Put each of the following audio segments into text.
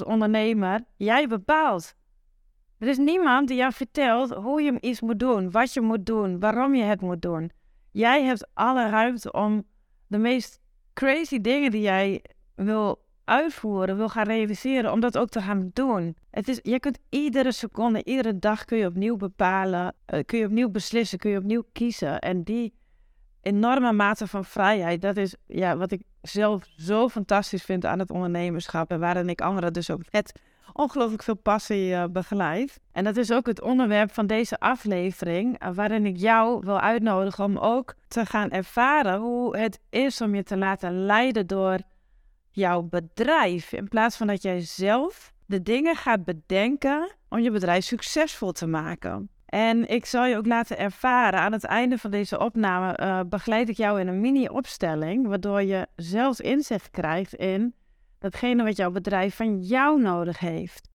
als ondernemer, jij bepaalt. Er is niemand die jou vertelt hoe je iets moet doen, wat je moet doen, waarom je het moet doen. Jij hebt alle ruimte om de meest crazy dingen die jij wil uitvoeren, wil gaan realiseren, om dat ook te gaan doen. Het is, je kunt iedere seconde, iedere dag kun je opnieuw bepalen, uh, kun je opnieuw beslissen, kun je opnieuw kiezen. En die enorme mate van vrijheid, dat is ja, wat ik zelf zo fantastisch vind aan het ondernemerschap en waarin ik anderen dus ook met ongelooflijk veel passie uh, begeleid. En dat is ook het onderwerp van deze aflevering, uh, waarin ik jou wil uitnodigen om ook te gaan ervaren hoe het is om je te laten leiden door jouw bedrijf. In plaats van dat jij zelf de dingen gaat bedenken om je bedrijf succesvol te maken. En ik zal je ook laten ervaren, aan het einde van deze opname uh, begeleid ik jou in een mini-opstelling, waardoor je zelfs inzicht krijgt in datgene wat jouw bedrijf van jou nodig heeft.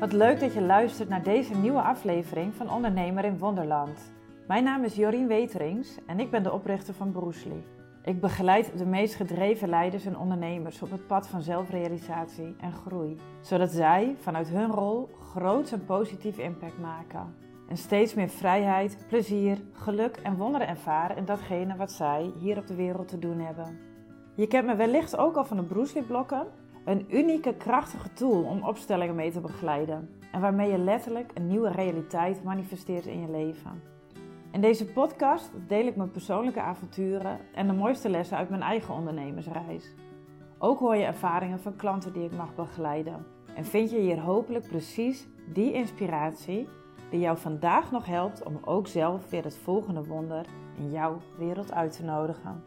Wat leuk dat je luistert naar deze nieuwe aflevering van Ondernemer in Wonderland. Mijn naam is Jorien Weterings en ik ben de oprichter van Broesli. Ik begeleid de meest gedreven leiders en ondernemers op het pad van zelfrealisatie en groei, zodat zij vanuit hun rol groot en positief impact maken. En steeds meer vrijheid, plezier, geluk en wonderen ervaren in datgene wat zij hier op de wereld te doen hebben. Je kent me wellicht ook al van de Broesli-blokken, een unieke, krachtige tool om opstellingen mee te begeleiden en waarmee je letterlijk een nieuwe realiteit manifesteert in je leven. In deze podcast deel ik mijn persoonlijke avonturen en de mooiste lessen uit mijn eigen ondernemersreis. Ook hoor je ervaringen van klanten die ik mag begeleiden. En vind je hier hopelijk precies die inspiratie die jou vandaag nog helpt om ook zelf weer het volgende wonder in jouw wereld uit te nodigen.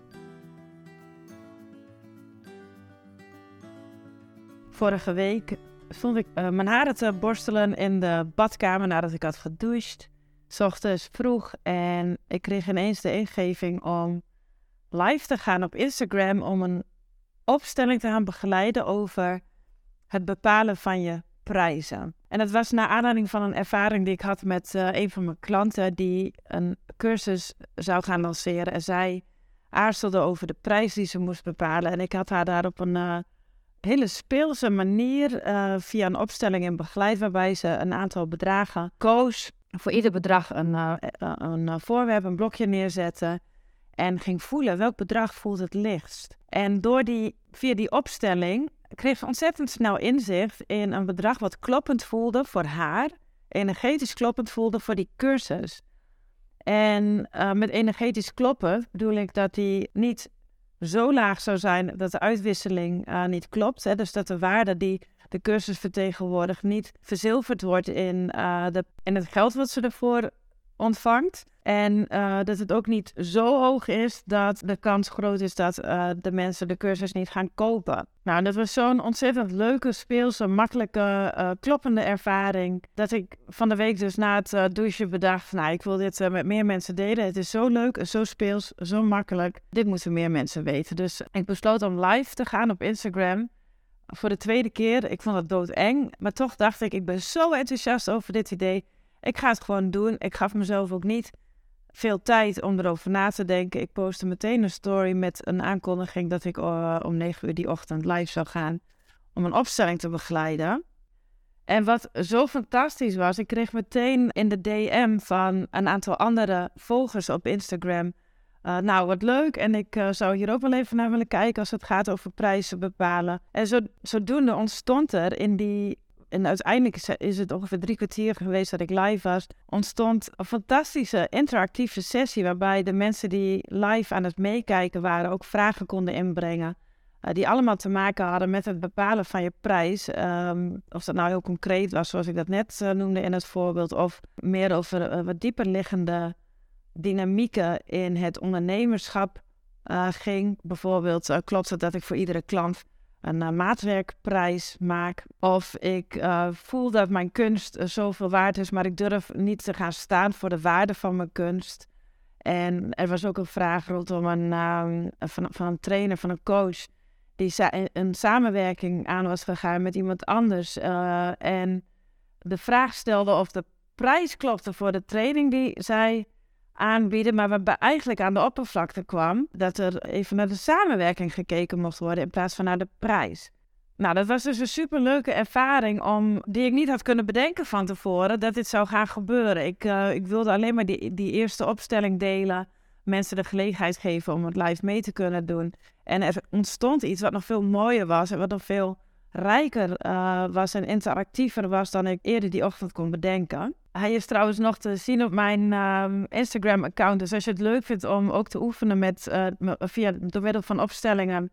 Vorige week stond ik uh, mijn haren te borstelen in de badkamer nadat ik had gedoucht. S vroeg en ik kreeg ineens de ingeving om live te gaan op Instagram om een opstelling te gaan begeleiden over het bepalen van je prijzen. En dat was naar aanleiding van een ervaring die ik had met uh, een van mijn klanten die een cursus zou gaan lanceren. En zij aarzelde over de prijs die ze moest bepalen. En ik had haar daar op een uh, hele speelse manier uh, via een opstelling in begeleid, waarbij ze een aantal bedragen koos voor ieder bedrag een, uh, een voorwerp, een blokje neerzetten. En ging voelen welk bedrag voelt het lichtst. En door die, via die opstelling kreeg ze ontzettend snel inzicht in een bedrag wat kloppend voelde voor haar. Energetisch kloppend voelde voor die cursus. En met energetisch kloppen bedoel ik dat die niet zo laag zou zijn dat de uitwisseling niet klopt. Hè? Dus dat de waarde die de cursus vertegenwoordigt niet verzilverd wordt in, uh, de, in het geld wat ze ervoor ontvangt. En uh, dat het ook niet zo hoog is dat de kans groot is dat uh, de mensen de cursus niet gaan kopen. Nou, dat was zo'n ontzettend leuke, speelse, makkelijke, kloppende ervaring. Dat ik van de week dus na het douchen bedacht, nou, ik wil dit met meer mensen delen. Het is zo leuk, zo speels, zo makkelijk. Dit moeten meer mensen weten. Dus ik besloot om live te gaan op Instagram voor de tweede keer. Ik vond het doodeng, maar toch dacht ik, ik ben zo enthousiast over dit idee. Ik ga het gewoon doen. Ik gaf mezelf ook niet veel tijd om erover na te denken. Ik postte meteen een story met een aankondiging dat ik uh, om 9 uur die ochtend live zou gaan om een opstelling te begeleiden. En wat zo fantastisch was, ik kreeg meteen in de DM van een aantal andere volgers op Instagram. Uh, nou, wat leuk. En ik uh, zou hier ook wel even naar willen kijken als het gaat over prijzen bepalen. En zo, zodoende ontstond er in die en uiteindelijk is het ongeveer drie kwartier geweest dat ik live was, ontstond een fantastische interactieve sessie waarbij de mensen die live aan het meekijken waren ook vragen konden inbrengen. Uh, die allemaal te maken hadden met het bepalen van je prijs. Um, of dat nou heel concreet was, zoals ik dat net noemde in het voorbeeld, of meer over wat dieper liggende dynamieken in het ondernemerschap ging. Bijvoorbeeld, klopt het dat ik voor iedere klant een uh, maatwerkprijs maak. Of ik uh, voel dat mijn kunst uh, zoveel waard is, maar ik durf niet te gaan staan voor de waarde van mijn kunst. En er was ook een vraag rondom een, ehm, van, van een trainer, van een coach, die een samenwerking aan was gegaan met iemand anders. en de vraag stelde of de prijs klopte voor de training die zij aanbieden, maar waarbij eigenlijk aan de oppervlakte kwam dat er even naar de samenwerking gekeken mocht worden in plaats van naar de prijs. Nou, dat was dus een superleuke ervaring om, die ik niet had kunnen bedenken van tevoren dat dit zou gaan gebeuren. Ik, uh, ik wilde alleen maar die, die eerste opstelling delen, mensen de gelegenheid geven om het live mee te kunnen doen. En er ontstond iets wat nog veel mooier was en wat nog veel rijker uh, was en interactiever was dan ik eerder die ochtend kon bedenken. Hij is trouwens nog te zien op mijn uh, Instagram-account. Dus als je het leuk vindt om ook te oefenen met, uh, via, door middel van opstellingen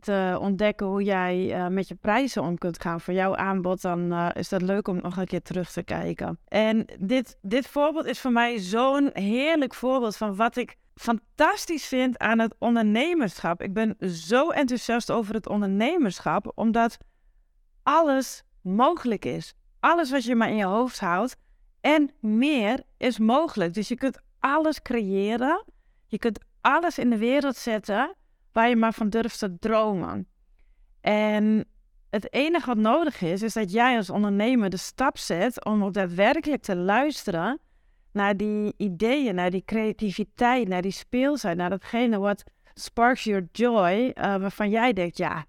te ontdekken hoe jij uh, met je prijzen om kunt gaan voor jouw aanbod, dan is dat leuk om nog een keer terug te kijken. En dit, dit voorbeeld is voor mij zo'n heerlijk voorbeeld van wat ik fantastisch vind aan het ondernemerschap. Ik ben zo enthousiast over het ondernemerschap, omdat alles mogelijk is. Alles wat je maar in je hoofd houdt en meer is mogelijk. Dus je kunt alles creëren. Je kunt alles in de wereld zetten waar je maar van durft te dromen. En het enige wat nodig is, is dat jij als ondernemer de stap zet om ook daadwerkelijk te luisteren naar die ideeën, naar die creativiteit, naar die speelsheid, naar datgene wat sparks your joy, uh, waarvan jij denkt, ja,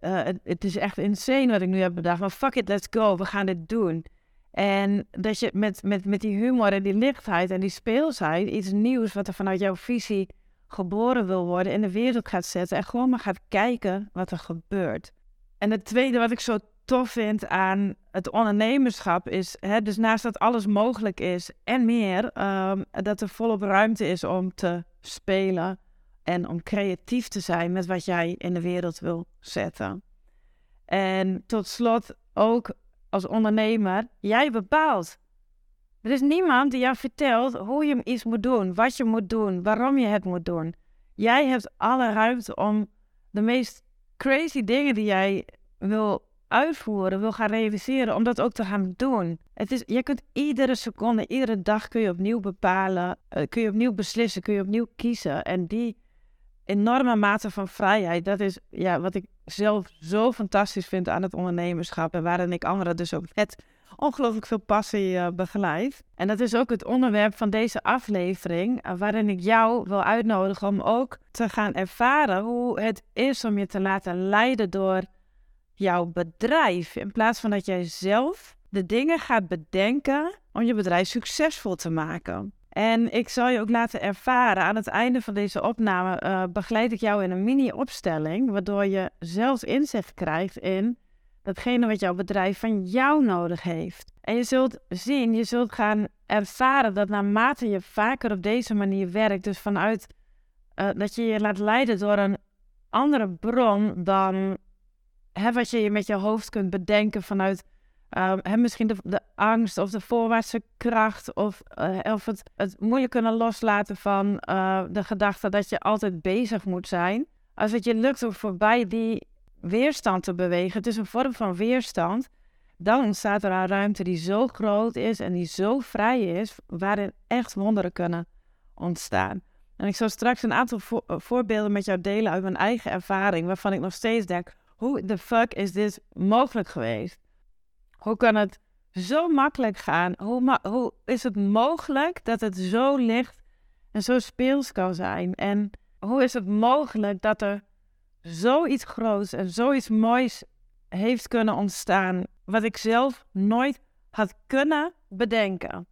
uh, het, is echt insane wat ik nu heb bedacht, maar fuck it, let's go, we gaan dit doen. En dat je met, met, met die humor en die lichtheid en die speelsheid iets nieuws wat er vanuit jouw visie geboren wil worden in de wereld gaat zetten en gewoon maar gaat kijken wat er gebeurt. En het tweede wat ik zo tof vind aan het ondernemerschap is, hè, dus naast dat alles mogelijk is en meer, um, dat er volop ruimte is om te spelen en om creatief te zijn met wat jij in de wereld wil zetten. En tot slot ook als ondernemer, jij bepaalt. Er is niemand die jou vertelt hoe je iets moet doen, wat je moet doen, waarom je het moet doen. Jij hebt alle ruimte om de meest crazy dingen die jij wil uitvoeren, wil gaan realiseren, om dat ook te gaan doen. Het is, je kunt iedere seconde, iedere dag kun je opnieuw bepalen, uh, kun je opnieuw beslissen, kun je opnieuw kiezen. En die enorme mate van vrijheid, dat is ja, wat ik zelf zo fantastisch vind aan het ondernemerschap en waarin ik anderen dus ook met ongelooflijk veel passie uh, begeleid. En dat is ook het onderwerp van deze aflevering, uh, waarin ik jou wil uitnodigen om ook te gaan ervaren hoe het is om je te laten leiden door jouw bedrijf. In plaats van dat jij zelf de dingen gaat bedenken om je bedrijf succesvol te maken. En ik zal je ook laten ervaren aan het einde van deze opname uh, begeleid ik jou in een mini-opstelling, waardoor je zelfs inzicht krijgt in datgene wat jouw bedrijf van jou nodig heeft. En je zult zien, je zult gaan ervaren dat naarmate je vaker op deze manier werkt, dus vanuit uh, dat je je laat leiden door een andere bron dan hè, wat je met je hoofd kunt bedenken vanuit uh, misschien de, angst of de voorwaartse kracht of, uh, of het, het moeilijk kunnen loslaten van uh, de gedachte dat je altijd bezig moet zijn. Als het je lukt om voorbij die weerstand te bewegen, het is een vorm van weerstand, dan ontstaat er een ruimte die zo groot is en die zo vrij is, waarin echt wonderen kunnen ontstaan. En ik zal straks een aantal vo voorbeelden met jou delen uit mijn eigen ervaring, waarvan ik nog steeds denk, hoe de fuck is dit mogelijk geweest? Hoe kan het zo makkelijk gaan? Hoe, hoe is het mogelijk dat het zo licht en zo speels kan zijn? En hoe is het mogelijk dat er zoiets groots en zoiets moois heeft kunnen ontstaan, wat ik zelf nooit had kunnen bedenken?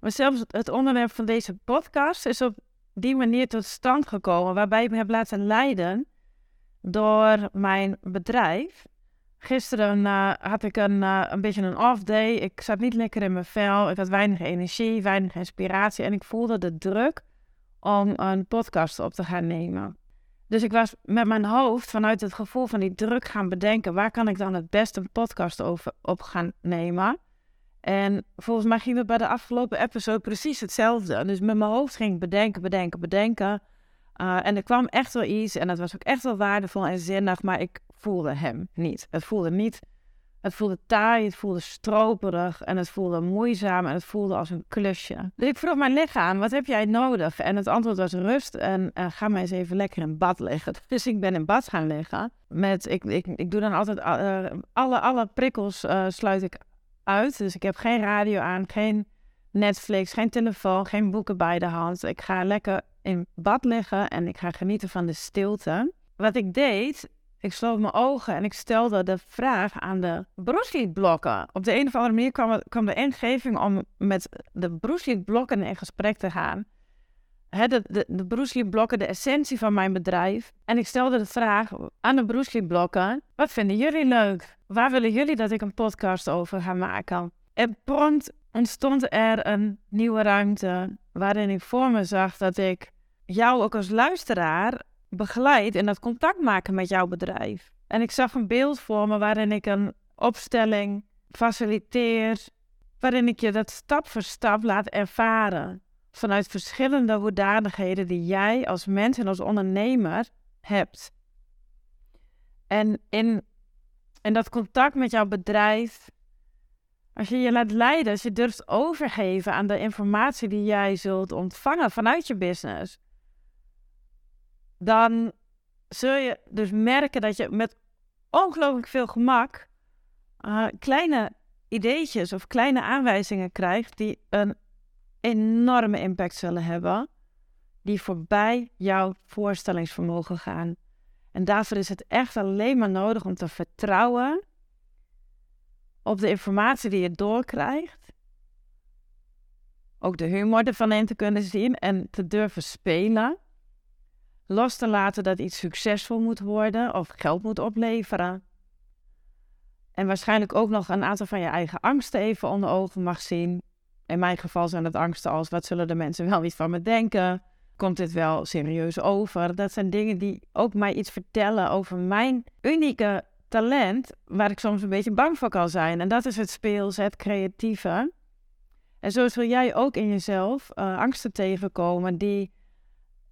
Maar zelfs het onderwerp van deze podcast is op die manier tot stand gekomen, waarbij ik me heb laten leiden door mijn bedrijf. Gisteren uh, had ik een, uh, een beetje een off day. Ik zat niet lekker in mijn vel. Ik had weinig energie, weinig inspiratie. En ik voelde de druk om een podcast op te gaan nemen. Dus ik was met mijn hoofd vanuit het gevoel van die druk gaan bedenken. Waar kan ik dan het beste een podcast over op gaan nemen? En volgens mij ging het bij de afgelopen episode precies hetzelfde. Dus met mijn hoofd ging ik bedenken, bedenken, bedenken. Uh, en er kwam echt wel iets en dat was ook echt wel waardevol en zinnig, maar ik voelde hem niet. Het voelde niet, het voelde taai, het voelde stroperig en het voelde moeizaam en het voelde als een klusje. Dus ik vroeg mijn lichaam, wat heb jij nodig? En het antwoord was rust en uh, ga maar eens even lekker in bad liggen. Dus ik ben in bad gaan liggen. Met, ik, ik, ik doe dan altijd, uh, alle, alle prikkels sluit ik uit. Dus ik heb geen radio aan, geen Netflix, geen telefoon, geen boeken bij de hand. Ik ga lekker in bad liggen en ik ga genieten van de stilte. Wat ik deed, ik sloot mijn ogen en ik stelde de vraag aan de blokken. Op de een of andere manier kwam, kwam de ingeving om met de blokken in gesprek te gaan. De, de, de de essentie van mijn bedrijf. En ik stelde de vraag aan de blokken: wat vinden jullie leuk? Waar willen jullie dat ik een podcast over ga maken? En prompt ontstond er een nieuwe ruimte waarin ik voor me zag dat ik jou ook als luisteraar begeleid in dat contact maken met jouw bedrijf. En ik zag een beeld voor me waarin ik een opstelling faciliteer, waarin ik je dat stap voor stap laat ervaren. Vanuit verschillende hoedanigheden die jij als mens en als ondernemer hebt. En in, in dat contact met jouw bedrijf, als je je laat leiden, als je durft overgeven aan de informatie die jij zult ontvangen vanuit je business, dan zul je dus merken dat je met ongelooflijk veel gemak uh, kleine ideetjes of kleine aanwijzingen krijgt die een enorme impact zullen hebben, die voorbij jouw voorstellingsvermogen gaan. En daarvoor is het echt alleen maar nodig om te vertrouwen op de informatie die je doorkrijgt. Ook de humor ervan in te kunnen zien en te durven spelen los te laten dat iets succesvol moet worden of geld moet opleveren. En waarschijnlijk ook nog een aantal van je eigen angsten even onder ogen mag zien. In mijn geval zijn het angsten als wat zullen de mensen wel niet van me denken? Komt dit wel serieus over? Dat zijn dingen die ook mij iets vertellen over mijn unieke talent, waar ik soms een beetje bang voor kan zijn. En dat is het speels, het creatieve. En zo zul jij ook in jezelf uh, angsten tegenkomen die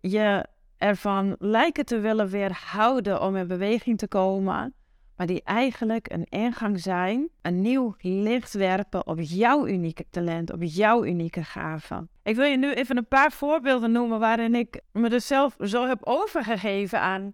je ervan lijken te willen weerhouden om in beweging te komen, maar die eigenlijk een ingang zijn, een nieuw licht werpen op jouw unieke talent, op jouw unieke gave. Ik wil je nu even een paar voorbeelden noemen waarin ik me dus zelf zo heb overgegeven aan,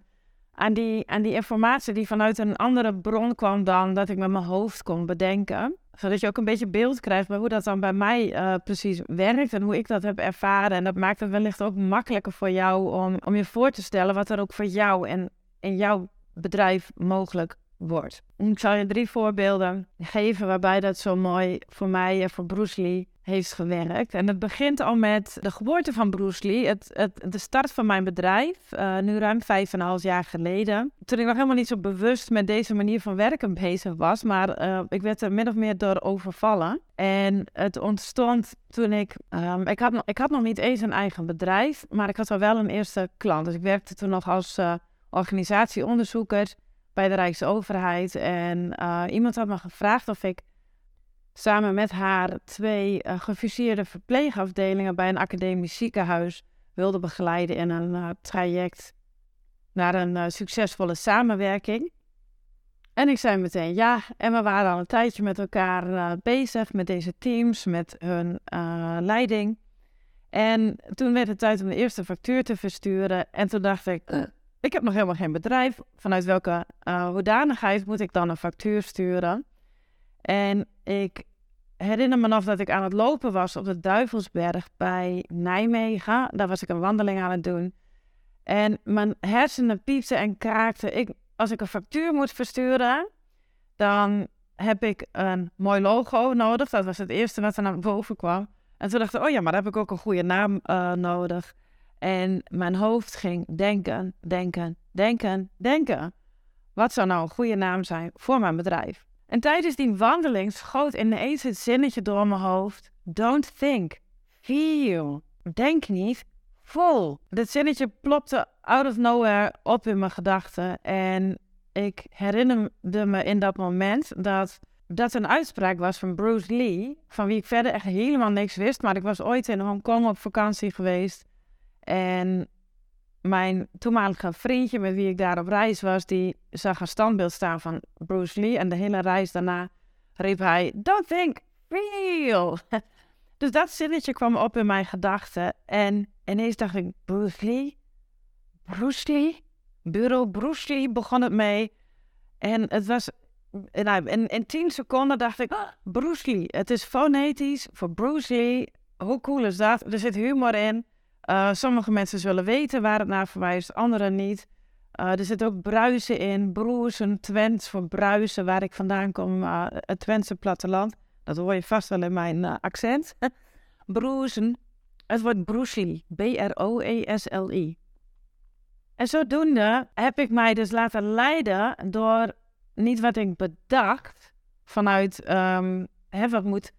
aan, die, aan die informatie die vanuit een andere bron kwam dan dat ik met mijn hoofd kon bedenken zodat je ook een beetje beeld krijgt bij hoe dat dan bij mij uh, precies werkt en hoe ik dat heb ervaren. En dat maakt het wellicht ook makkelijker voor jou om, om je voor te stellen wat er ook voor jou en in jouw bedrijf mogelijk wordt. Ik zal je drie voorbeelden geven waarbij dat zo mooi voor mij en voor Bruce Lee heeft gewerkt. En het begint al met de geboorte van Bruce Lee, het, het, de start van mijn bedrijf, uh, nu ruim vijf en een half jaar geleden. Toen ik nog helemaal niet zo bewust met deze manier van werken bezig was, maar uh, ik werd er min of meer door overvallen. En het ontstond toen ik, um, ik, had, ik had nog niet eens een eigen bedrijf, maar ik had al wel een eerste klant. Dus ik werkte toen nog als uh, organisatieonderzoeker bij de Rijksoverheid. En iemand had me gevraagd of ik samen met haar twee uh, gefuseerde verpleegafdelingen bij een academisch ziekenhuis wilde begeleiden in een uh, traject naar een uh, succesvolle samenwerking. En ik zei meteen ja, en we waren al een tijdje met elkaar bezig met deze teams, met hun leiding. En toen werd het tijd om de eerste factuur te versturen. En toen dacht ik, ik heb nog helemaal geen bedrijf. Vanuit welke hoedanigheid moet ik dan een factuur sturen? En ik herinner me nog dat ik aan het lopen was op de Duivelsberg bij Nijmegen. Daar was ik een wandeling aan het doen. En mijn hersenen piepten en kraakten. Ik, als ik een factuur moet versturen, dan heb ik een mooi logo nodig. Dat was het eerste wat er naar boven kwam. En toen dacht ik, oh ja, maar dan heb ik ook een goede naam uh, nodig. En mijn hoofd ging denken, denken, denken, denken. Wat zou nou een goede naam zijn voor mijn bedrijf? En tijdens die wandeling schoot ineens het zinnetje door mijn hoofd. Don't think, feel. Denk niet, voel. Dat zinnetje plopte out of nowhere op in mijn gedachten. En ik herinnerde me in dat moment dat dat een uitspraak was van Bruce Lee, van wie ik verder echt helemaal niks wist. Maar ik was ooit in Hongkong op vakantie geweest. En mijn toenmalige vriendje met wie ik daar op reis was, die zag een standbeeld staan van Bruce Lee. En de hele reis daarna riep hij, don't think, feel. dus dat zinnetje kwam op in mijn gedachten. En ineens dacht ik, Bruce Lee? Bruce Lee? Bureau Bruce Lee begon het mee. En het was nou, in, in tien seconden dacht ik, ah, Bruce Lee. Het is fonetisch voor Bruce Lee. Hoe cool is dat? Er zit humor in. Uh, sommige mensen zullen weten waar het naar verwijst, anderen niet. Uh, er zit ook bruisen in. Broersen, Twents voor bruisen, waar ik vandaan kom, uh, het Twentse platteland. Dat hoor je vast wel in mijn accent. broersen. Het wordt Lee. B-R-O-E-S-L-I. En zodoende heb ik mij dus laten leiden door niet wat ik bedacht vanuit um, hè, wat moet,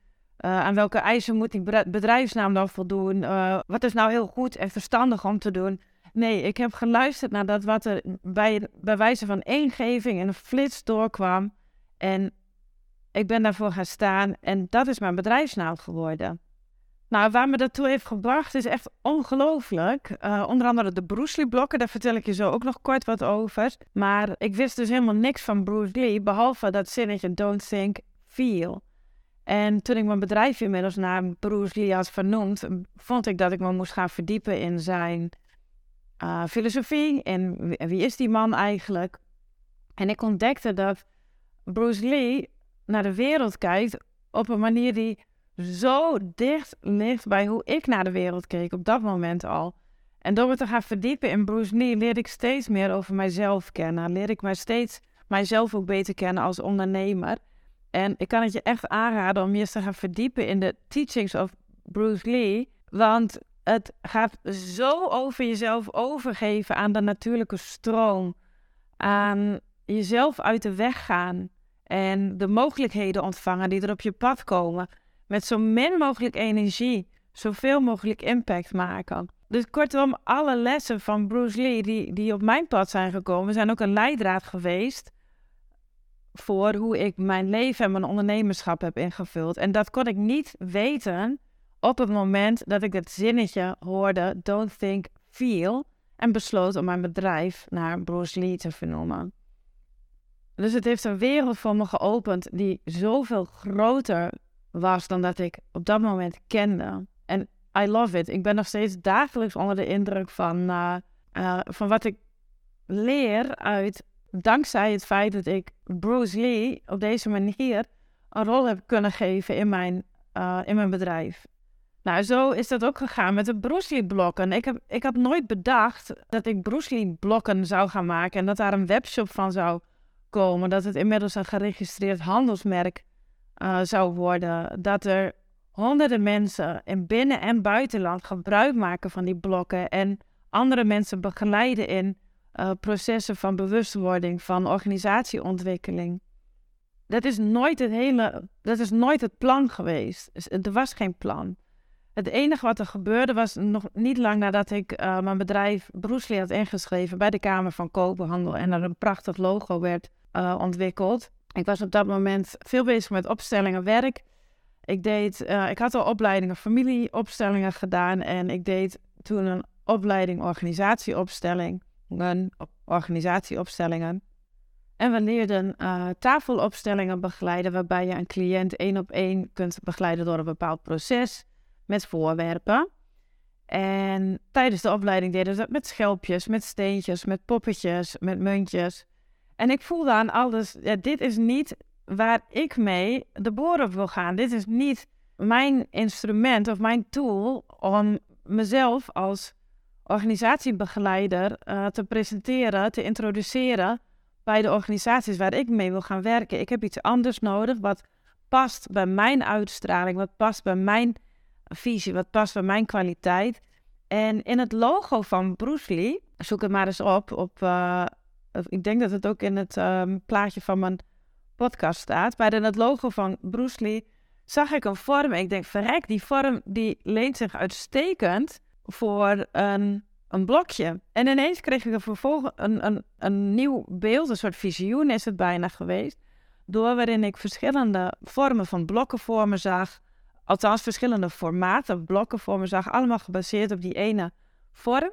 uh, aan welke eisen moet die bedrijfsnaam dan voldoen? Uh, wat is nou heel goed en verstandig om te doen? Nee, ik heb geluisterd naar dat wat er bij, bij wijze van ingeving in een flits doorkwam. En ik ben daarvoor gaan staan en dat is mijn bedrijfsnaam geworden. Nou, waar me dat toe heeft gebracht is echt ongelooflijk. Uh, onder andere de Bruce Lee blokken, daar vertel ik je zo ook nog kort wat over. Maar ik wist dus helemaal niks van Bruce Lee, behalve dat zinnetje don't think, feel. En toen ik mijn bedrijf inmiddels naar Bruce Lee had vernoemd, vond ik dat ik me moest gaan verdiepen in zijn uh, filosofie en wie is die man eigenlijk. En ik ontdekte dat Bruce Lee naar de wereld kijkt op een manier die zo dicht ligt bij hoe ik naar de wereld keek op dat moment al. En door me te gaan verdiepen in Bruce Lee leerde ik steeds meer over mijzelf kennen. Leer ik mij steeds mijzelf ook beter kennen als ondernemer. En ik kan het je echt aanraden om je eens te gaan verdiepen in de teachings of Bruce Lee. Want het gaat zo over jezelf overgeven aan de natuurlijke stroom. Aan jezelf uit de weg gaan. En de mogelijkheden ontvangen die er op je pad komen met zo min mogelijk energie zoveel mogelijk impact maken. Dus kortom, alle lessen van Bruce Lee die, die op mijn pad zijn gekomen, zijn ook een leidraad geweest voor hoe ik mijn leven en mijn ondernemerschap heb ingevuld. En dat kon ik niet weten op het moment dat ik het zinnetje hoorde, don't think, feel, en besloot om mijn bedrijf naar Bruce Lee te vernoemen. Dus het heeft een wereld voor me geopend die zoveel groter was dan dat ik op dat moment kende. En I love it. Ik ben nog steeds dagelijks onder de indruk van, uh, uh, van wat ik leer uit, dankzij het feit dat ik Bruce Lee op deze manier een rol heb kunnen geven in mijn, uh, in mijn bedrijf. Nou, zo is dat ook gegaan met de Bruce Lee blokken. Ik, heb, ik had nooit bedacht dat ik Bruce Lee blokken zou gaan maken en dat daar een webshop van zou komen. Dat het inmiddels een geregistreerd handelsmerk uh, zou worden. Dat er honderden mensen in binnen- en buitenland gebruik maken van die blokken en andere mensen begeleiden in uh, processen van bewustwording, van organisatieontwikkeling. Dat is nooit het hele, dat is nooit het plan geweest. Dus er was geen plan. Het enige wat er gebeurde was nog niet lang nadat ik uh, mijn bedrijf Broesli had ingeschreven bij de Kamer van Koophandel en er een prachtig logo werd ontwikkeld. Ik was op dat moment veel bezig met opstellingen werk. Ik, deed, ik had al opleidingen familieopstellingen gedaan en ik deed toen een opleiding organisatieopstelling, organisatieopstellingen. En we leerden uh, tafelopstellingen begeleiden, waarbij je een cliënt één op één kunt begeleiden door een bepaald proces met voorwerpen. En tijdens de opleiding deden we dat met schelpjes, met steentjes, met poppetjes, met muntjes. En ik voelde aan alles, ja, dit is niet waar ik mee de boren wil gaan. Dit is niet mijn instrument of mijn tool om mezelf als organisatiebegeleider uh, te presenteren, te introduceren bij de organisaties waar ik mee wil gaan werken. Ik heb iets anders nodig wat past bij mijn uitstraling, wat past bij mijn visie, wat past bij mijn kwaliteit. En in het logo van Bruce Lee, zoek het maar eens op op uh, ik denk dat het ook in het um, plaatje van mijn podcast staat. Bij het logo van Bruce Lee zag ik een vorm. En ik denk, verrek, die vorm die leent zich uitstekend voor een, een blokje. En ineens kreeg ik er vervolgens een, een, een nieuw beeld, een soort visioen is het bijna geweest. Door waarin ik verschillende vormen van blokken voor me zag. Althans, verschillende formaten blokken voor me zag. Allemaal gebaseerd op die ene vorm.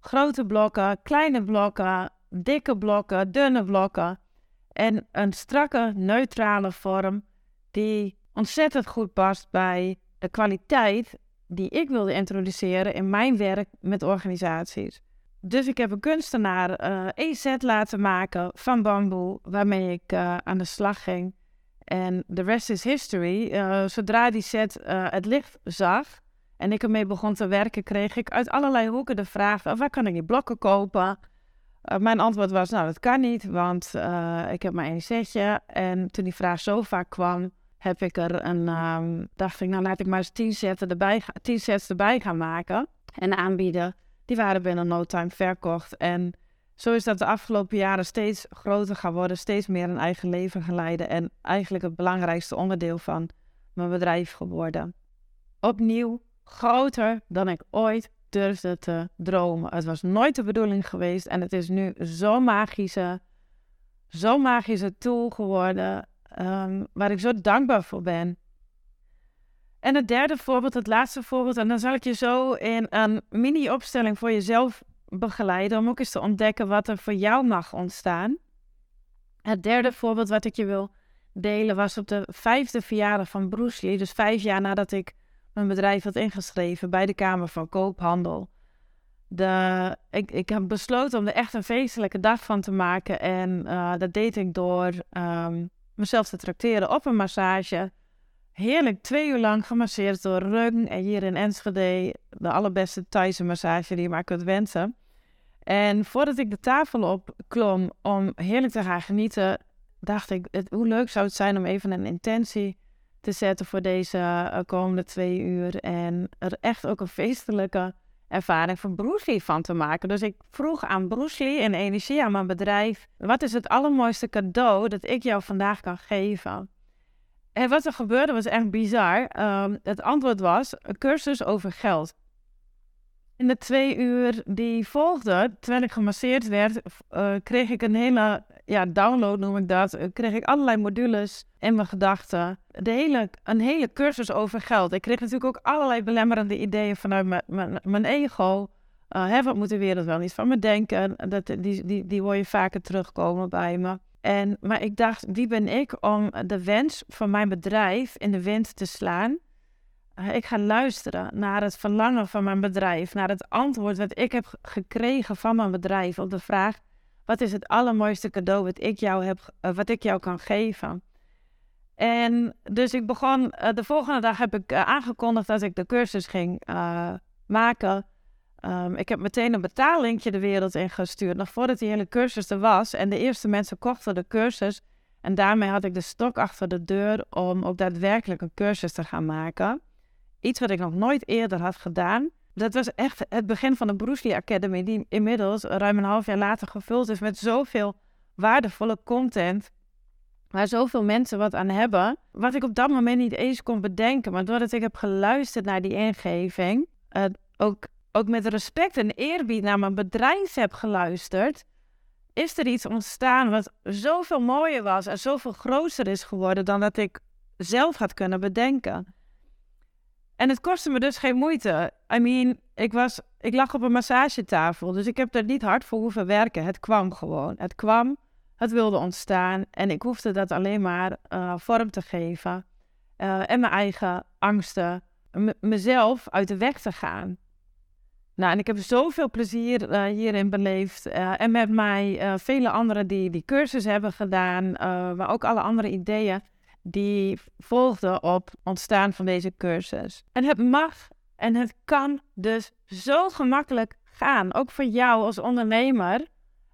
Grote blokken, kleine blokken, dikke blokken, dunne blokken. En een strakke, neutrale vorm die ontzettend goed past bij de kwaliteit die ik wilde introduceren in mijn werk met organisaties. Dus ik heb een kunstenaar uh, een set laten maken van bamboe, waarmee ik uh, aan de slag ging. En de rest is history. Uh, zodra die set het licht zag en ik ermee begon te werken, kreeg ik uit allerlei hoeken de vraag: waar kan ik die blokken kopen? mijn antwoord was: Nou, dat kan niet, want ik heb maar één setje. En toen die vraag zo vaak kwam, heb ik er een, um, dacht ik, nou laat ik maar eens tien, sets erbij, tien sets erbij gaan maken en aanbieden. Die waren binnen no time verkocht. En zo is dat de afgelopen jaren steeds groter gaan worden, steeds meer een eigen leven geleiden en eigenlijk het belangrijkste onderdeel van mijn bedrijf geworden. Opnieuw groter dan ik ooit durfde te dromen. Het was nooit de bedoeling geweest en het is nu zo'n magische, zo'n magische tool geworden um, waar ik zo dankbaar voor ben. En het derde voorbeeld, het laatste voorbeeld, en dan zal ik je zo in een mini-opstelling voor jezelf begeleiden om ook eens te ontdekken wat er voor jou mag ontstaan. Het derde voorbeeld wat ik je wil delen was op de vijfde verjaardag van Bruce Lee, dus vijf jaar nadat ik mijn bedrijf had ingeschreven bij de Kamer van Koophandel. De, ik, ik heb besloten om er echt een feestelijke dag van te maken en uh, dat deed ik door um, mezelf te tracteren op een massage. Heerlijk, twee uur lang gemasseerd door Rung en hier in Enschede. De allerbeste Thaise massage die je maar kunt wensen. En voordat ik de tafel op klom om heerlijk te gaan genieten, dacht ik, hoe leuk zou het zijn om even een intentie te zetten voor deze uh, komende twee uur. En er echt ook een feestelijke ervaring van Bruce Lee van te maken. Dus ik vroeg aan Bruce Lee en energie aan mijn bedrijf: wat is het allermooiste cadeau dat ik jou vandaag kan geven? En wat er gebeurde was echt bizar. Um, het antwoord was een cursus over geld. In de twee uur die volgden, terwijl ik gemasseerd werd, uh, kreeg ik een hele ja, download, noem ik dat. Uh, kreeg ik allerlei modules in mijn gedachten. De hele, een hele cursus over geld. Ik kreeg natuurlijk ook allerlei belemmerende ideeën vanuit mijn ego. Uh, hè, wat moet de wereld wel niet van me denken? Dat, die, die, die hoor je vaker terugkomen bij me. En, maar ik dacht, wie ben ik om de wens van mijn bedrijf in de wind te slaan? Eh, ik ga luisteren naar het verlangen van mijn bedrijf, naar het antwoord wat ik heb gekregen van mijn bedrijf op de vraag: wat is het allermooiste cadeau wat ik jou, heb, uh, wat ik jou kan geven? En dus ik begon, uh, de volgende dag heb ik aangekondigd dat ik de cursus ging maken. Um, ik heb meteen een betaallinkje de wereld in gestuurd, nog voordat die hele cursus er was. En de eerste mensen kochten de cursus. En daarmee had ik de stok achter de deur om ook daadwerkelijk een cursus te gaan maken. Iets wat ik nog nooit eerder had gedaan. Dat was echt het begin van de Bruce Lee Academy, die inmiddels ruim een half jaar later gevuld is met zoveel waardevolle content. Waar zoveel mensen wat aan hebben. Wat ik op dat moment niet eens kon bedenken. Maar doordat ik heb geluisterd naar die ingeving. Uh, ook ook met respect en eerbied naar mijn bedrijf heb geluisterd, is er iets ontstaan wat zoveel mooier was en zoveel groter is geworden dan dat ik zelf had kunnen bedenken. En het kostte me dus geen moeite. I mean, ik, was, ik lag op een massagetafel, dus ik heb er niet hard voor hoeven werken. Het kwam gewoon. Het kwam, het wilde ontstaan en ik hoefde dat alleen maar uh, vorm te geven. Uh, en mijn eigen angsten, mezelf uit de weg te gaan. Nou, en ik heb zoveel plezier uh, hierin beleefd. En met mij vele anderen die die cursus hebben gedaan, maar ook alle andere ideeën die volgden op ontstaan van deze cursus. En het mag en het kan dus zo gemakkelijk gaan, ook voor jou als ondernemer.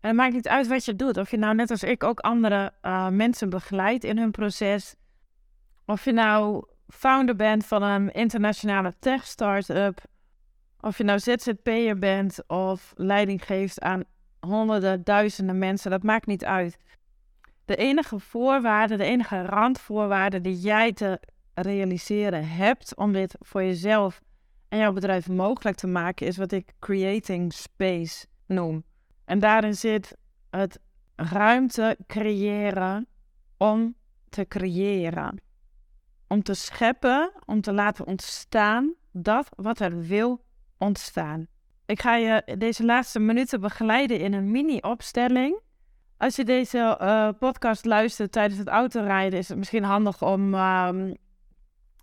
En het maakt niet uit wat je doet. Of je nou net als ik ook andere mensen begeleidt in hun proces. Of je nou founder bent van een internationale tech startup of je nou ZZP'er bent of leiding geeft aan honderden, duizenden mensen, dat maakt niet uit. De enige voorwaarde, de enige randvoorwaarde die jij te realiseren hebt om dit voor jezelf en jouw bedrijf mogelijk te maken, is wat ik creating space noem. En daarin zit het ruimte creëren om te creëren. Om te scheppen, om te laten ontstaan dat wat er wil ontstaan. Ik ga je deze laatste minuten begeleiden in een mini-opstelling. Als je deze uh, podcast luistert tijdens het autorijden, is het misschien handig om uh,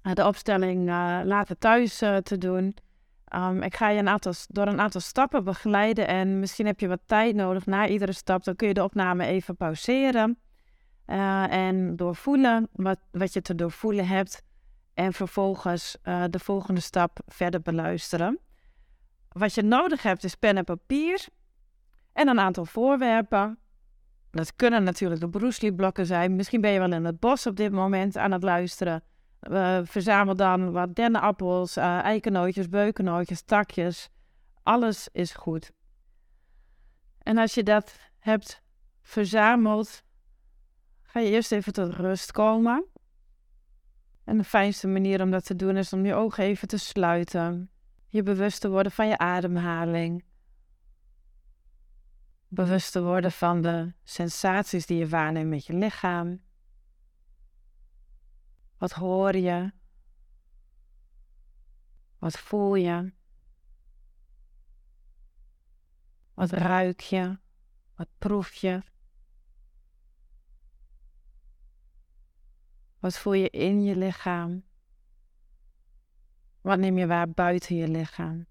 de opstelling uh, later thuis eh, te doen. Ehm, ik ga je een aantal, door een aantal stappen begeleiden en misschien heb je wat tijd nodig na iedere stap. Dan kun je de opname even pauzeren en doorvoelen wat, wat je te doorvoelen hebt. En vervolgens de volgende stap verder beluisteren. Wat je nodig hebt is pen en papier en een aantal voorwerpen. Dat kunnen natuurlijk de broeslipblokken zijn. Misschien ben je wel in het bos op dit moment aan het luisteren. Verzamel dan wat dennenappels, uh, eikennootjes, beukennootjes, takjes. Alles is goed. En als je dat hebt verzameld, ga je eerst even tot rust komen. En de fijnste manier om dat te doen is om je ogen even te sluiten. Je bewust te worden van je ademhaling. Bewust te worden van de sensaties die je waarneemt met je lichaam. Wat hoor je? Wat voel je? Wat ruik je? Wat proef je? Wat voel je in je lichaam? Wat neem je waar buiten je lichaam?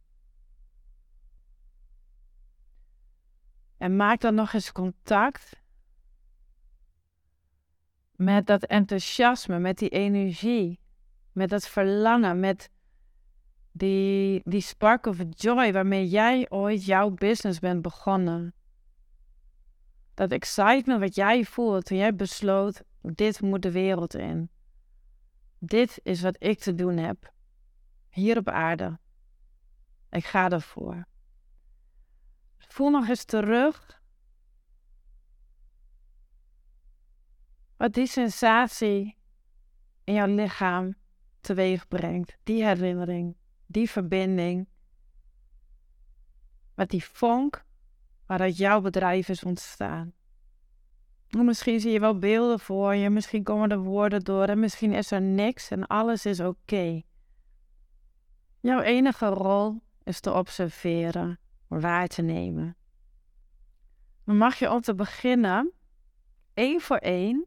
En maak dan nog eens contact met dat enthousiasme, met die energie, met dat verlangen, met die, die spark of joy waarmee jij ooit jouw business bent begonnen. Dat excitement wat jij voelt toen jij besloot, dit moet de wereld in. Dit is wat ik te doen heb. Hier op aarde. Ik ga ervoor. Voel nog eens terug wat die sensatie in jouw lichaam teweeg brengt. Die herinnering, die verbinding. Met die vonk waaruit jouw bedrijf is ontstaan. Misschien zie je wel beelden voor je, misschien komen er woorden door en misschien is er niks en alles is oké. Jouw enige rol is te observeren, waar te nemen. Dan mag je om te beginnen één voor één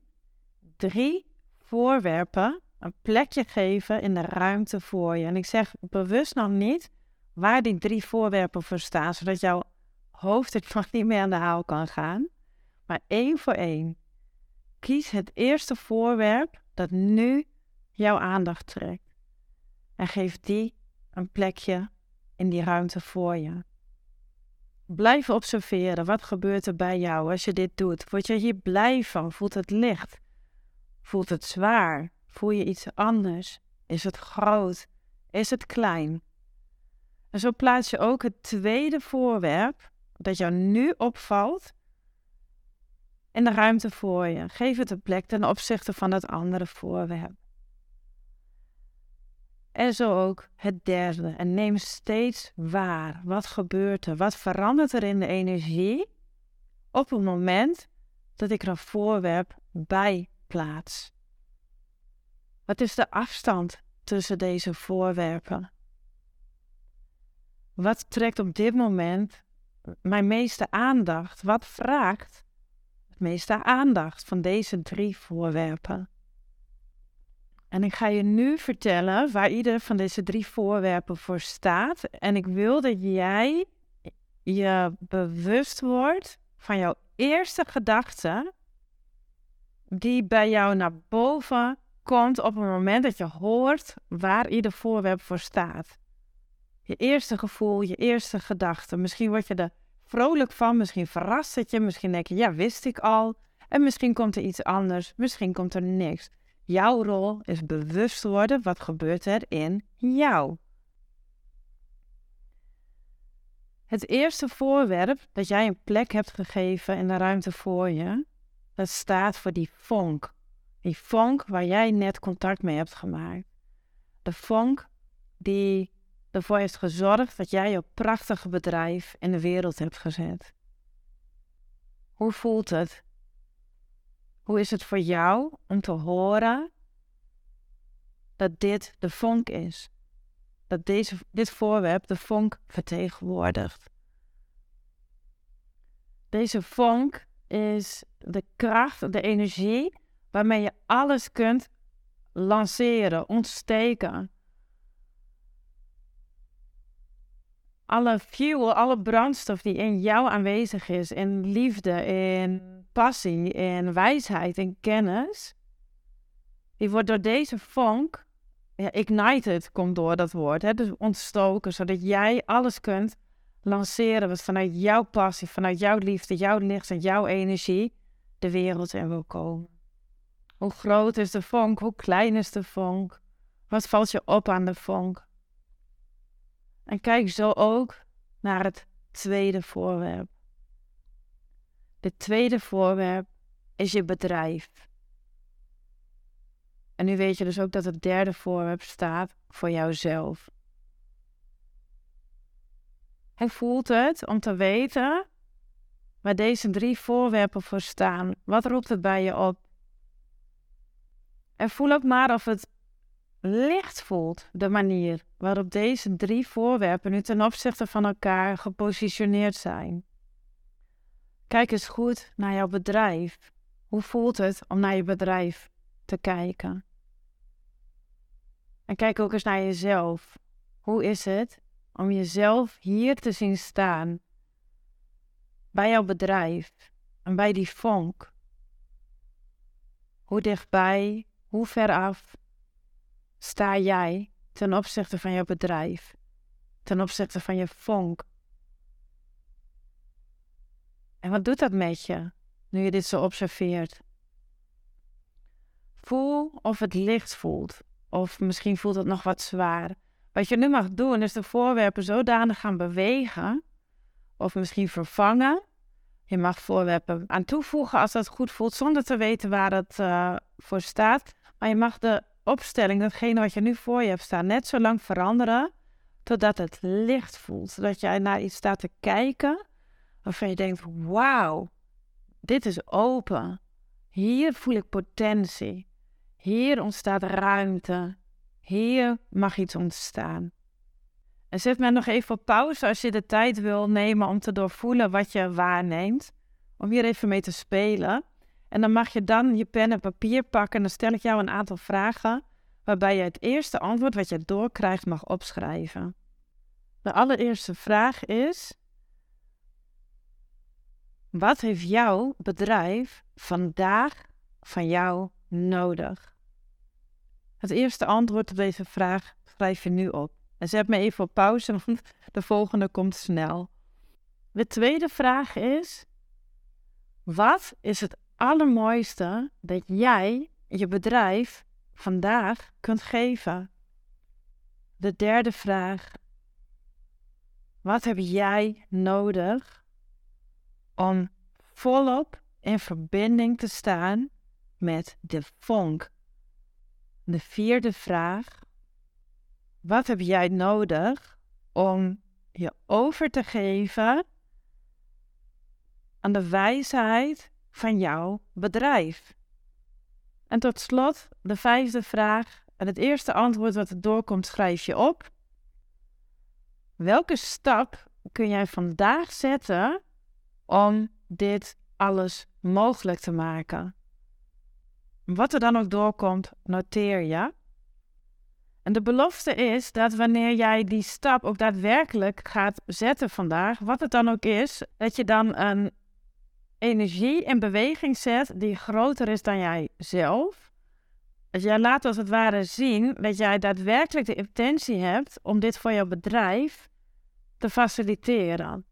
drie voorwerpen een plekje geven in de ruimte voor je. En ik zeg bewust nog niet waar die drie voorwerpen voor staan, zodat jouw hoofd het nog niet meer aan de haal kan gaan. Maar één voor één. Kies het eerste voorwerp dat nu jouw aandacht trekt. En geef die een plekje in die ruimte voor je. Blijf observeren. Wat gebeurt er bij jou als je dit doet? Word je hier blij van? Voelt het licht? Voelt het zwaar? Voel je iets anders? Is het groot? Is het klein? En zo plaats je ook het tweede voorwerp dat jou nu opvalt in de ruimte voor je. Geef het een plek ten opzichte van het andere voorwerp. En zo ook het derde. En neem steeds waar. Wat gebeurt er? Wat verandert er in de energie op het moment dat ik er een voorwerp bij plaats? Wat is de afstand tussen deze voorwerpen? Wat trekt op dit moment mijn meeste aandacht? Wat vraagt het meeste aandacht van deze drie voorwerpen? En ik ga je nu vertellen waar ieder van deze drie voorwerpen voor staat. En ik wil dat jij je bewust wordt van jouw eerste gedachte die bij jou naar boven komt op het moment dat je hoort waar ieder voorwerp voor staat. Je eerste gevoel, je eerste gedachte. Misschien word je er vrolijk van, misschien verrast het je, misschien denk je, ja, wist ik al. En misschien komt er iets anders, misschien komt er niks. Jouw rol is bewust worden wat gebeurt er in jou. Het eerste voorwerp dat jij een plek hebt gegeven in de ruimte voor je, dat staat voor die vonk. Die vonk waar jij net contact mee hebt gemaakt. De vonk die ervoor heeft gezorgd dat jij je prachtige bedrijf in de wereld hebt gezet. Hoe voelt het? Hoe is het voor jou om te horen dat dit de vonk is? Dat deze, dit voorwerp de vonk vertegenwoordigt. Deze vonk is de kracht, de energie waarmee je alles kunt lanceren, ontsteken. Alle fuel, alle brandstof die in jou aanwezig is, in liefde, in passie, in wijsheid, in kennis, die wordt door deze vonk, ignited komt door dat woord, hè, dus ontstoken, zodat jij alles kunt lanceren wat vanuit jouw passie, vanuit jouw liefde, jouw licht en jouw energie de wereld in wil komen. Hoe groot is de vonk? Hoe klein is de vonk? Wat valt je op aan de vonk? En kijk zo ook naar het tweede voorwerp. Het tweede voorwerp is je bedrijf. En nu weet je dus ook dat het derde voorwerp staat voor jouzelf. Hoe voelt het om te weten waar deze drie voorwerpen voor staan? Wat roept het bij je op? En voel ook maar of het licht voelt, de manier waarop deze drie voorwerpen nu ten opzichte van elkaar gepositioneerd zijn. Kijk eens goed naar jouw bedrijf. Hoe voelt het om naar je bedrijf te kijken? En kijk ook eens naar jezelf. Hoe is het om jezelf hier te zien staan? Bij jouw bedrijf en bij die vonk. Hoe dichtbij, hoe ver af sta jij ten opzichte van jouw bedrijf, ten opzichte van je vonk? En wat doet dat met je nu je dit zo observeert? Voel of het licht voelt, of misschien voelt het nog wat zwaar. Wat je nu mag doen is de voorwerpen zodanig gaan bewegen, of misschien vervangen. Je mag voorwerpen aan toevoegen als dat goed voelt, zonder te weten waar het uh, voor staat. Maar je mag de opstelling, datgene wat je nu voor je hebt staan, net zo lang veranderen totdat het licht voelt. Zodat jij naar iets staat te kijken waarvan je denkt: wauw, dit is open. Hier voel ik potentie. Hier ontstaat ruimte. Hier mag iets ontstaan. En zet mij nog even op pauze als je de tijd wil nemen om te doorvoelen wat je waarneemt. Om hier even mee te spelen. En dan mag je dan je pen en papier pakken en dan stel ik jou een aantal vragen waarbij je het eerste antwoord wat je doorkrijgt mag opschrijven. De allereerste vraag is: Wat heeft jouw bedrijf vandaag van jou nodig? Het eerste antwoord op deze vraag schrijf je nu op. En zet me even op pauze, want de volgende komt snel. De tweede vraag is: Wat is het allermooiste dat jij, je bedrijf, vandaag kunt geven? De derde vraag. Wat heb jij nodig om volop in verbinding te staan met de vonk? De vierde vraag. Wat heb jij nodig om je over te geven aan de wijsheid van jouw bedrijf? En tot slot de vijfde vraag. En het eerste antwoord wat er doorkomt, schrijf je op. Welke stap kun jij vandaag zetten om dit alles mogelijk te maken? Wat er dan ook doorkomt, noteer je. En de belofte is dat wanneer jij die stap ook daadwerkelijk gaat zetten vandaag, wat het dan ook is, dat je dan een energie in beweging zet die groter is dan jij zelf. Dus jij laat als het ware zien dat jij daadwerkelijk de intentie hebt om dit voor jouw bedrijf te faciliteren.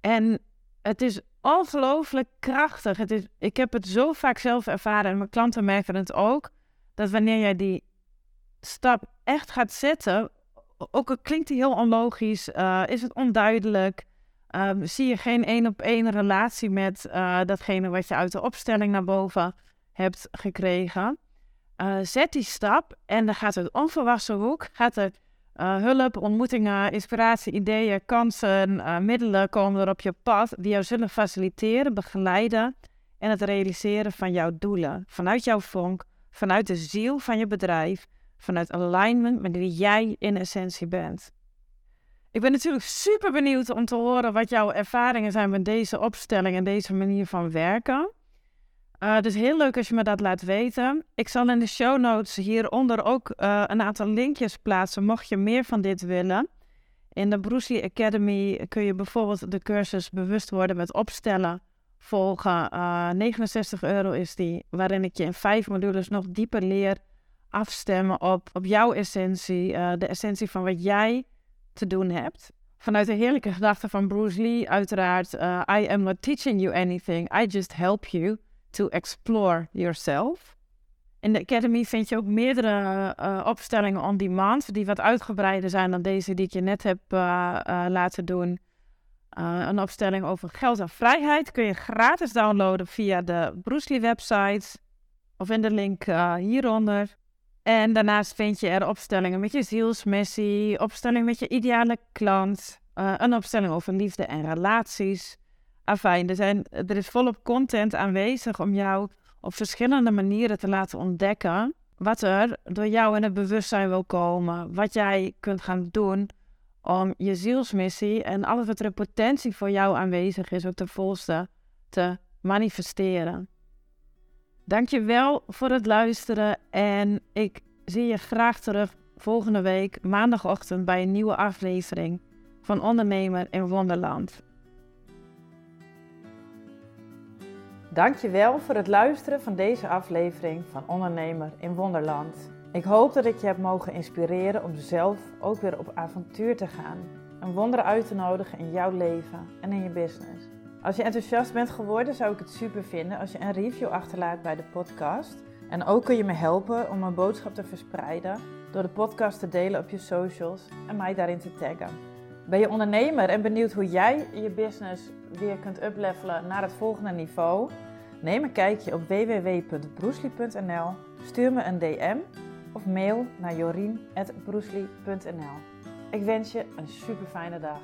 En het is ongelooflijk krachtig. Het is, ik heb het zo vaak zelf ervaren en mijn klanten merken het ook. Dat wanneer jij die stap echt gaat zetten, ook al klinkt die heel onlogisch, uh, is het onduidelijk, um, zie je geen één op één relatie met uh, datgene wat je uit de opstelling naar boven hebt gekregen. Uh, zet die stap en dan gaat het onverwachte hoek, gaat er uh, hulp, ontmoetingen, inspiratie, ideeën, kansen, middelen komen er op je pad die jou zullen faciliteren, begeleiden en het realiseren van jouw doelen. Vanuit jouw vonk, vanuit de ziel van je bedrijf, vanuit alignment met wie jij in essentie bent. Ik ben natuurlijk super benieuwd om te horen wat jouw ervaringen zijn met deze opstelling en deze manier van werken. Uh, dus heel leuk als je me dat laat weten. Ik zal in de show notes hieronder ook uh, een aantal linkjes plaatsen, mocht je meer van dit willen. In de Bruce Lee Academy kun je bijvoorbeeld de cursus bewust worden met opstellen volgen. 69 euro is die, waarin ik je in vijf modules nog dieper leer afstemmen op, op jouw essentie, de essentie van wat jij te doen hebt vanuit de heerlijke gedachte van Bruce Lee, uiteraard. Uh, I am not teaching you anything. I just help you to explore yourself. In de Academy vind je ook meerdere uh, opstellingen on demand, die wat uitgebreider zijn dan deze die ik je net heb uh, laten doen. een opstelling over geld en vrijheid kun je gratis downloaden via de Bruce Lee website of in de link hieronder. En daarnaast vind je er opstellingen met je zielsmissie, opstelling met je ideale klant, uh, een opstelling over liefde en relaties. Afijn, er, zijn, er is volop content aanwezig om jou op verschillende manieren te laten ontdekken wat er door jou in het bewustzijn wil komen, wat jij kunt gaan doen om je zielsmissie en alles wat er potentie voor jou aanwezig is, ook ten volste te manifesteren. Dankjewel voor het luisteren en ik zie je graag terug volgende week maandagochtend bij een nieuwe aflevering van Ondernemer in Wonderland. Dankjewel voor het luisteren van deze aflevering van Ondernemer in Wonderland. Ik hoop dat ik je heb mogen inspireren om zelf ook weer op avontuur te gaan. Een wonder uit te nodigen in jouw leven en in je business. Als je enthousiast bent geworden, zou ik het super vinden als je een review achterlaat bij de podcast. En ook kun je me helpen om mijn boodschap te verspreiden door de podcast te delen op je socials en mij daarin te taggen. Ben je ondernemer en benieuwd hoe jij je business weer kunt uplevelen naar het volgende niveau? Neem een kijkje op www.broesli.nl, stuur me een DM of mail naar jorien.broesli.nl. Ik wens je een super fijne dag.